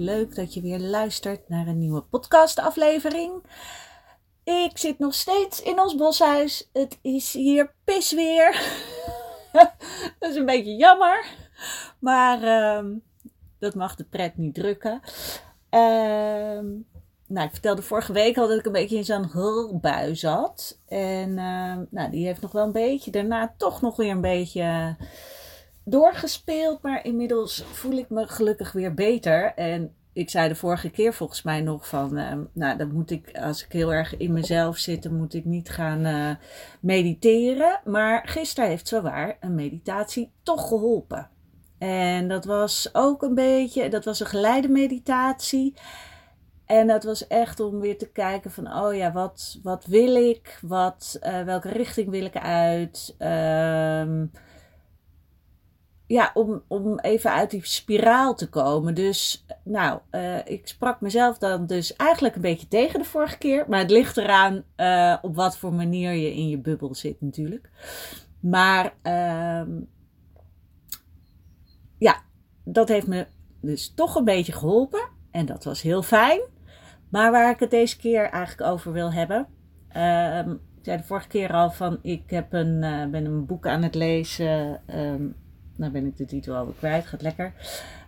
leuk dat je weer luistert naar een nieuwe podcastaflevering. Ik zit nog steeds in ons boshuis. Het is hier pisweer. dat is een beetje jammer. Maar uh, dat mag de pret niet drukken. Uh, nou, ik vertelde vorige week al dat ik een beetje in zo'n hulbui zat. En uh, nou, die heeft nog wel een beetje daarna toch nog weer een beetje doorgespeeld. Maar inmiddels voel ik me gelukkig weer beter. En ik zei de vorige keer volgens mij nog van, uh, nou dan moet ik, als ik heel erg in mezelf zit, dan moet ik niet gaan uh, mediteren. Maar gisteren heeft zowaar een meditatie toch geholpen. En dat was ook een beetje, dat was een geleide meditatie. En dat was echt om weer te kijken van, oh ja, wat, wat wil ik? Wat, uh, welke richting wil ik uit? Ehm ja, om, om even uit die spiraal te komen. Dus, nou, uh, ik sprak mezelf dan dus eigenlijk een beetje tegen de vorige keer. Maar het ligt eraan uh, op wat voor manier je in je bubbel zit, natuurlijk. Maar, uh, ja, dat heeft me dus toch een beetje geholpen. En dat was heel fijn. Maar waar ik het deze keer eigenlijk over wil hebben. Ehm, ik zei de vorige keer al van, ik heb een, uh, ben een boek aan het lezen. Um, nou ben ik de titel alweer kwijt, gaat lekker.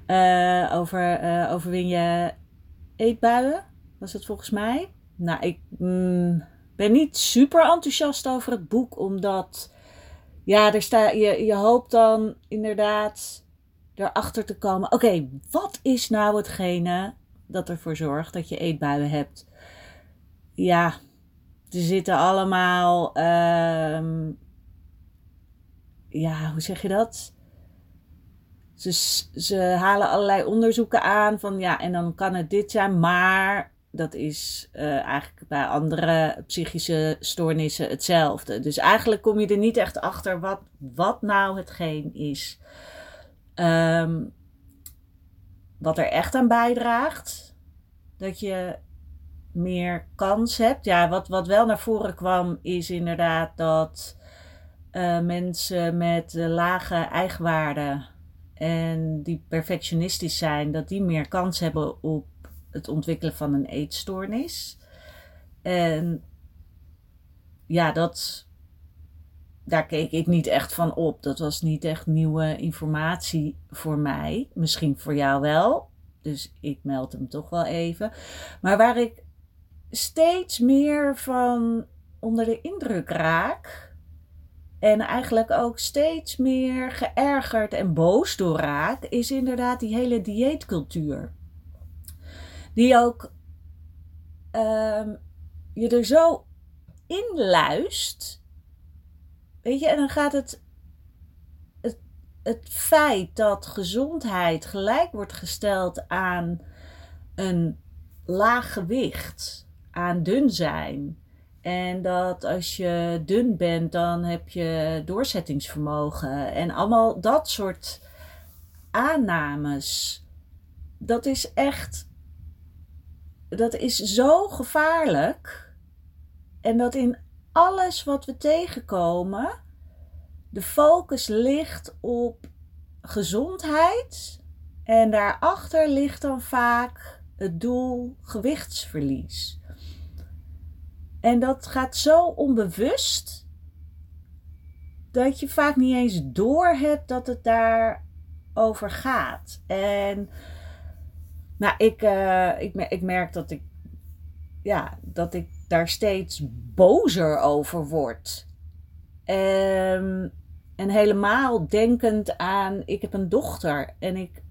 Uh, over uh, overwin je eetbuien, was het volgens mij. Nou, ik mm, ben niet super enthousiast over het boek, omdat ja, er staat, je, je hoopt dan inderdaad erachter te komen. Oké, wat is nou hetgene dat ervoor zorgt dat je eetbuien hebt? Ja, er zitten allemaal. Uh, ja, hoe zeg je dat? Ze, ze halen allerlei onderzoeken aan van ja, en dan kan het dit zijn, maar dat is uh, eigenlijk bij andere psychische stoornissen hetzelfde. Dus eigenlijk kom je er niet echt achter wat, wat nou hetgeen is. Um, wat er echt aan bijdraagt, dat je meer kans hebt. Ja, wat, wat wel naar voren kwam, is inderdaad dat uh, mensen met lage eigenwaarde en die perfectionistisch zijn, dat die meer kans hebben op het ontwikkelen van een eetstoornis. En ja, dat, daar keek ik niet echt van op. Dat was niet echt nieuwe informatie voor mij. Misschien voor jou wel. Dus ik meld hem toch wel even. Maar waar ik steeds meer van onder de indruk raak en eigenlijk ook steeds meer geërgerd en boos door raak, is inderdaad die hele dieetcultuur. Die ook um, je er zo in luist. Weet je, en dan gaat het, het, het feit dat gezondheid gelijk wordt gesteld aan een laag gewicht, aan dun zijn en dat als je dun bent, dan heb je doorzettingsvermogen. En allemaal dat soort aannames. Dat is echt. Dat is zo gevaarlijk. En dat in alles wat we tegenkomen, de focus ligt op gezondheid. En daarachter ligt dan vaak het doel gewichtsverlies. En dat gaat zo onbewust dat je vaak niet eens door hebt dat het daarover gaat. En nou, ik, uh, ik, ik merk dat ik, ja, dat ik daar steeds bozer over word. Um, en helemaal denkend aan, ik heb een dochter en ik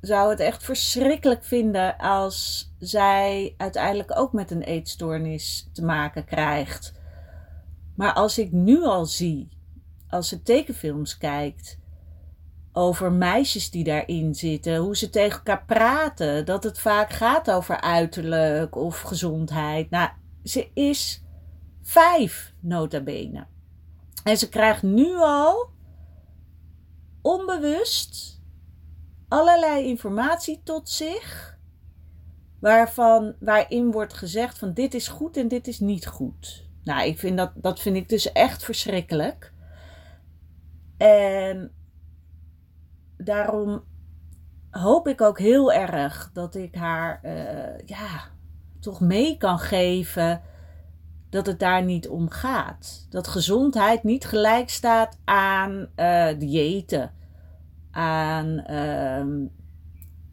zou het echt verschrikkelijk vinden als zij uiteindelijk ook met een eetstoornis te maken krijgt. Maar als ik nu al zie, als ze tekenfilms kijkt, over meisjes die daarin zitten, hoe ze tegen elkaar praten, dat het vaak gaat over uiterlijk of gezondheid. Nou, ze is vijf, nota bene. En ze krijgt nu al onbewust allerlei informatie tot zich. Waarvan, waarin wordt gezegd van dit is goed en dit is niet goed. Nou, ik vind dat, dat vind ik dus echt verschrikkelijk. En daarom hoop ik ook heel erg dat ik haar uh, ja, toch mee kan geven dat het daar niet om gaat. Dat gezondheid niet gelijk staat aan uh, diëten, aan uh,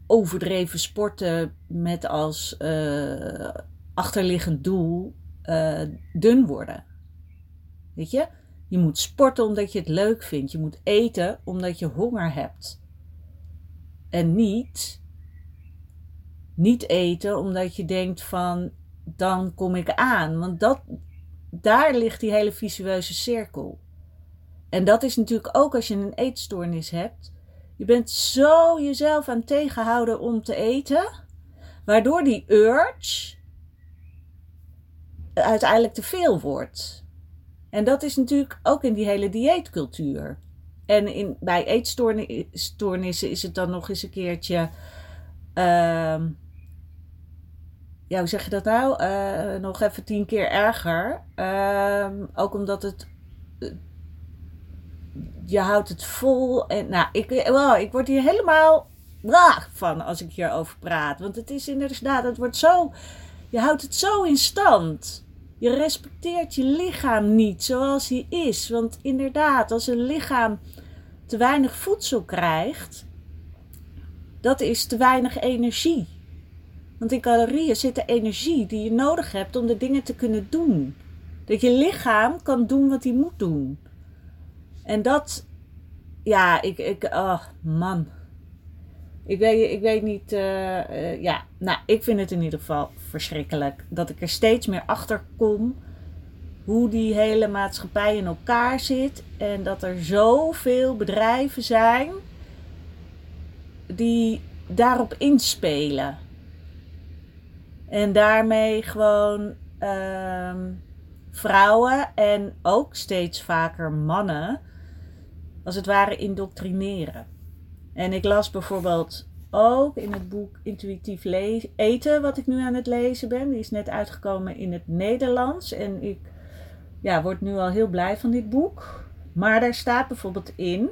overdreven sporten met als uh, achterliggend doel uh, dun worden. Weet je? Je moet sporten omdat je het leuk vindt. Je moet eten omdat je honger hebt. En niet niet eten omdat je denkt van dan kom ik aan. Want dat, daar ligt die hele visueuze cirkel. En dat is natuurlijk ook als je een eetstoornis hebt. Je bent zo jezelf aan het tegenhouden om te eten, waardoor die urge uiteindelijk te veel wordt. En dat is natuurlijk ook in die hele dieetcultuur. En in, bij eetstoornissen is het dan nog eens een keertje. Uh, ja, hoe zeg je dat nou? Uh, nog even tien keer erger. Uh, ook omdat het. Je houdt het vol. En nou, ik, wow, ik word hier helemaal braag van als ik hierover praat. Want het is inderdaad, het wordt zo. Je houdt het zo in stand. Je respecteert je lichaam niet zoals hij is. Want inderdaad, als een lichaam te weinig voedsel krijgt, dat is te weinig energie. Want in calorieën zit de energie die je nodig hebt om de dingen te kunnen doen. Dat je lichaam kan doen wat hij moet doen. En dat, ja, ik, ik oh man. Ik weet, ik weet niet, uh, uh, ja, nou, ik vind het in ieder geval verschrikkelijk. Dat ik er steeds meer achter kom hoe die hele maatschappij in elkaar zit. En dat er zoveel bedrijven zijn die daarop inspelen. En daarmee gewoon uh, vrouwen en ook steeds vaker mannen, als het ware, indoctrineren. En ik las bijvoorbeeld ook in het boek Intuïtief Eten, wat ik nu aan het lezen ben. Die is net uitgekomen in het Nederlands. En ik ja, word nu al heel blij van dit boek. Maar daar staat bijvoorbeeld in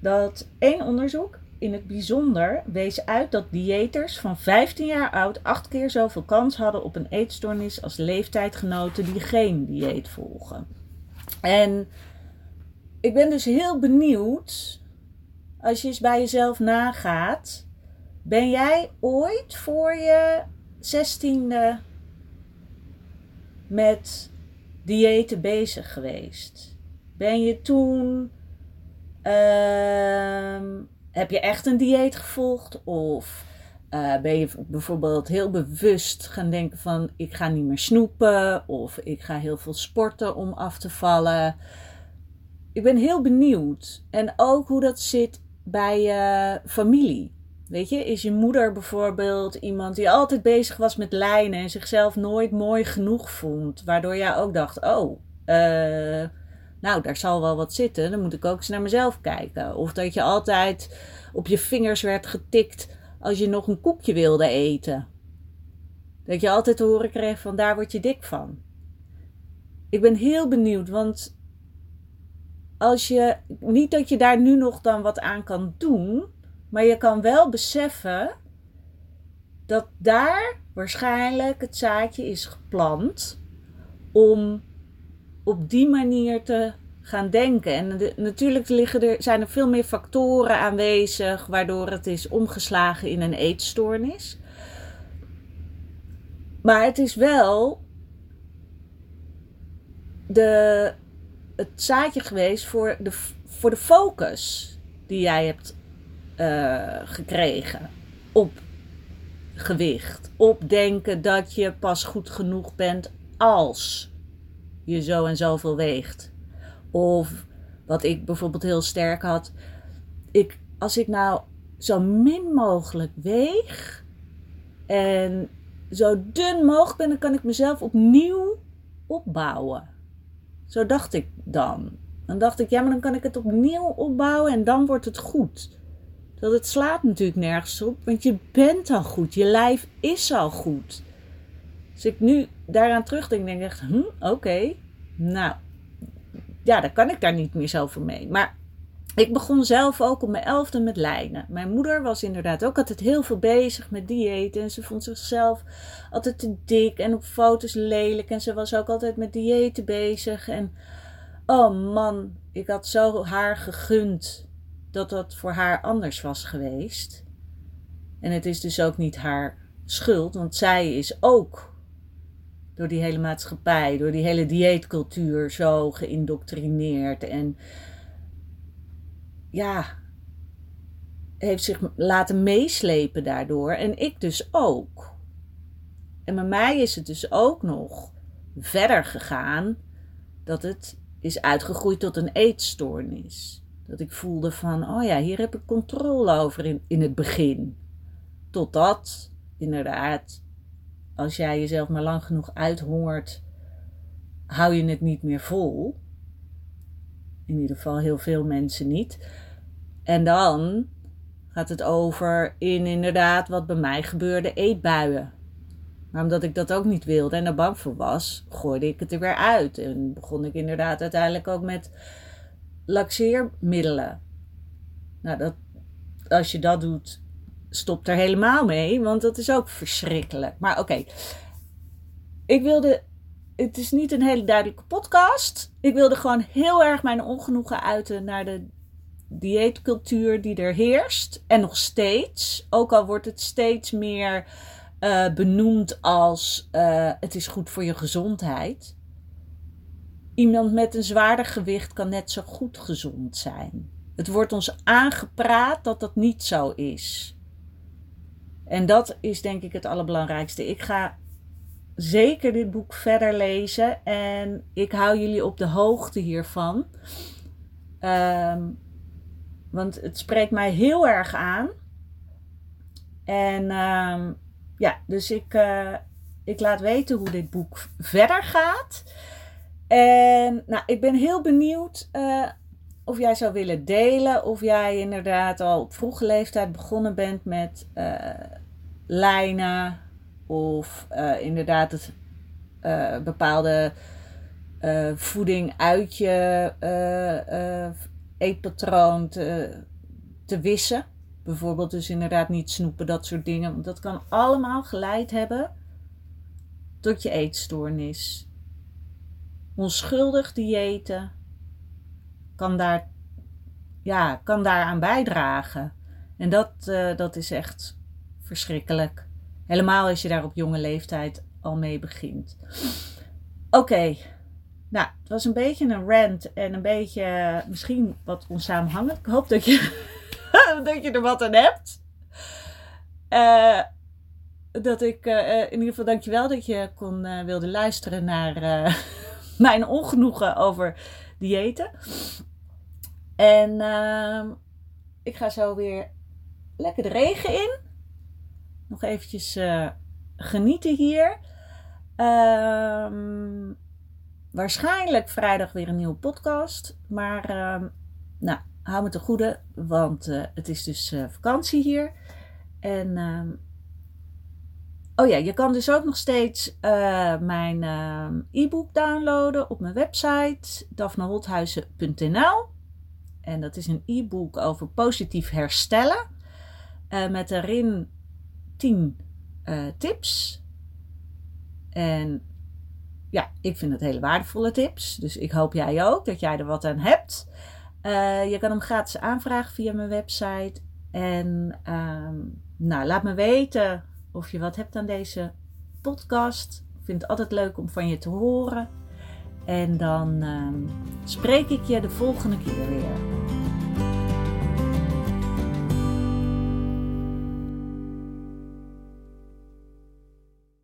dat één onderzoek in het bijzonder wees uit dat diëters van 15 jaar oud acht keer zoveel kans hadden op een eetstoornis als leeftijdgenoten die geen dieet volgen. En ik ben dus heel benieuwd, als je eens bij jezelf nagaat, ben jij ooit voor je zestiende met diëten bezig geweest? Ben je toen uh, heb je echt een dieet gevolgd? Of uh, ben je bijvoorbeeld heel bewust gaan denken van ik ga niet meer snoepen of ik ga heel veel sporten om af te vallen? Ik ben heel benieuwd. En ook hoe dat zit bij je familie. Weet je, is je moeder bijvoorbeeld iemand die altijd bezig was met lijnen en zichzelf nooit mooi genoeg vond, waardoor jij ook dacht: oh, uh, nou, daar zal wel wat zitten. Dan moet ik ook eens naar mezelf kijken. Of dat je altijd op je vingers werd getikt als je nog een koekje wilde eten. Dat je altijd te horen kreeg van daar word je dik van. Ik ben heel benieuwd, want als je, niet dat je daar nu nog dan wat aan kan doen, maar je kan wel beseffen dat daar waarschijnlijk het zaadje is geplant om op die manier te gaan denken. En natuurlijk liggen er, zijn er veel meer factoren aanwezig waardoor het is omgeslagen in een eetstoornis. Maar het is wel de het zaadje geweest voor de, voor de focus die jij hebt uh, gekregen op gewicht. Op denken dat je pas goed genoeg bent als je zo en zoveel weegt. Of wat ik bijvoorbeeld heel sterk had. Ik, als ik nou zo min mogelijk weeg en zo dun mogelijk ben, dan kan ik mezelf opnieuw opbouwen. Zo dacht ik dan. Dan dacht ik, ja, maar dan kan ik het opnieuw opbouwen en dan wordt het goed. Dat het slaat natuurlijk nergens op, want je bent al goed. Je lijf is al goed. Als ik nu daaraan terugdenk, denk ik echt, hm, oké. Nou, ja, dan kan ik daar niet meer zoveel mee. Maar ik begon zelf ook op mijn elfde met lijnen. Mijn moeder was inderdaad ook altijd heel veel bezig met dieet. En ze vond zichzelf altijd te dik en op foto's lelijk. En ze was ook altijd met diëten bezig. En oh man, ik had zo haar gegund dat dat voor haar anders was geweest. En het is dus ook niet haar schuld, want zij is ook door die hele maatschappij, door die hele dieetcultuur zo geïndoctrineerd en ja, heeft zich laten meeslepen daardoor en ik dus ook. En bij mij is het dus ook nog verder gegaan dat het is uitgegroeid tot een eetstoornis. Dat ik voelde van, oh ja, hier heb ik controle over in, in het begin. Totdat, inderdaad, als jij jezelf maar lang genoeg uithongert, hou je het niet meer vol. In ieder geval heel veel mensen niet. En dan gaat het over in inderdaad wat bij mij gebeurde, eetbuien. Maar omdat ik dat ook niet wilde en er bang voor was, gooide ik het er weer uit. En begon ik inderdaad uiteindelijk ook met laxeermiddelen. Nou, dat, als je dat doet, stop er helemaal mee, want dat is ook verschrikkelijk. Maar oké, ik wilde. Het is niet een hele duidelijke podcast. Ik wilde gewoon heel erg mijn ongenoegen uiten naar de dieetcultuur die er heerst. En nog steeds, ook al wordt het steeds meer uh, benoemd als uh, het is goed voor je gezondheid. Iemand met een zwaarder gewicht kan net zo goed gezond zijn. Het wordt ons aangepraat dat dat niet zo is. En dat is denk ik het allerbelangrijkste. Ik ga zeker dit boek verder lezen en ik hou jullie op de hoogte hiervan. Um, want het spreekt mij heel erg aan. En um, ja, dus ik, uh, ik laat weten hoe dit boek verder gaat. En nou, ik ben heel benieuwd uh, of jij zou willen delen. Of jij inderdaad al op vroege leeftijd begonnen bent met uh, lijnen. Of inderdaad het bepaalde voeding uit je eetpatroon te, te wissen. Bijvoorbeeld dus inderdaad niet snoepen, dat soort dingen. Want dat kan allemaal geleid hebben tot je eetstoornis. Onschuldig diëten kan daar, ja, kan daaraan bijdragen. En dat, uh, dat is echt verschrikkelijk. Helemaal als je daar op jonge leeftijd al mee begint. Oké, nou, het was een beetje een rant en een beetje misschien wat onsamenhangend. Ik hoop dat je, dat je er wat aan hebt. Uh, dat ik, uh, in ieder geval dankjewel dat je kon, wilde luisteren naar mijn ongenoegen over diëten. En ehm, ik ga zo weer lekker de regen in. Nog eventjes genieten hier. Ehm waarschijnlijk vrijdag weer een nieuwe podcast. Maar uh, nou, hou me te goede, want uh, het is dus uh, vakantie hier. En uh, oh ja, je kan dus ook nog steeds eh, mijn ehm, e-book downloaden op mijn website daphneholthuizen.nl. En dat is een e-book over positief herstellen. met daarin 10 tips. En ja, ik vind het hele waardevolle tips. Dus ik hoop jij ook dat jij er wat aan hebt. Uh, je kan hem gratis aanvragen via mijn website. En uh, nou, laat me weten of je wat hebt aan deze podcast. Ik vind het altijd leuk om van je te horen. En dan ehm, spreek ik je de volgende keer weer.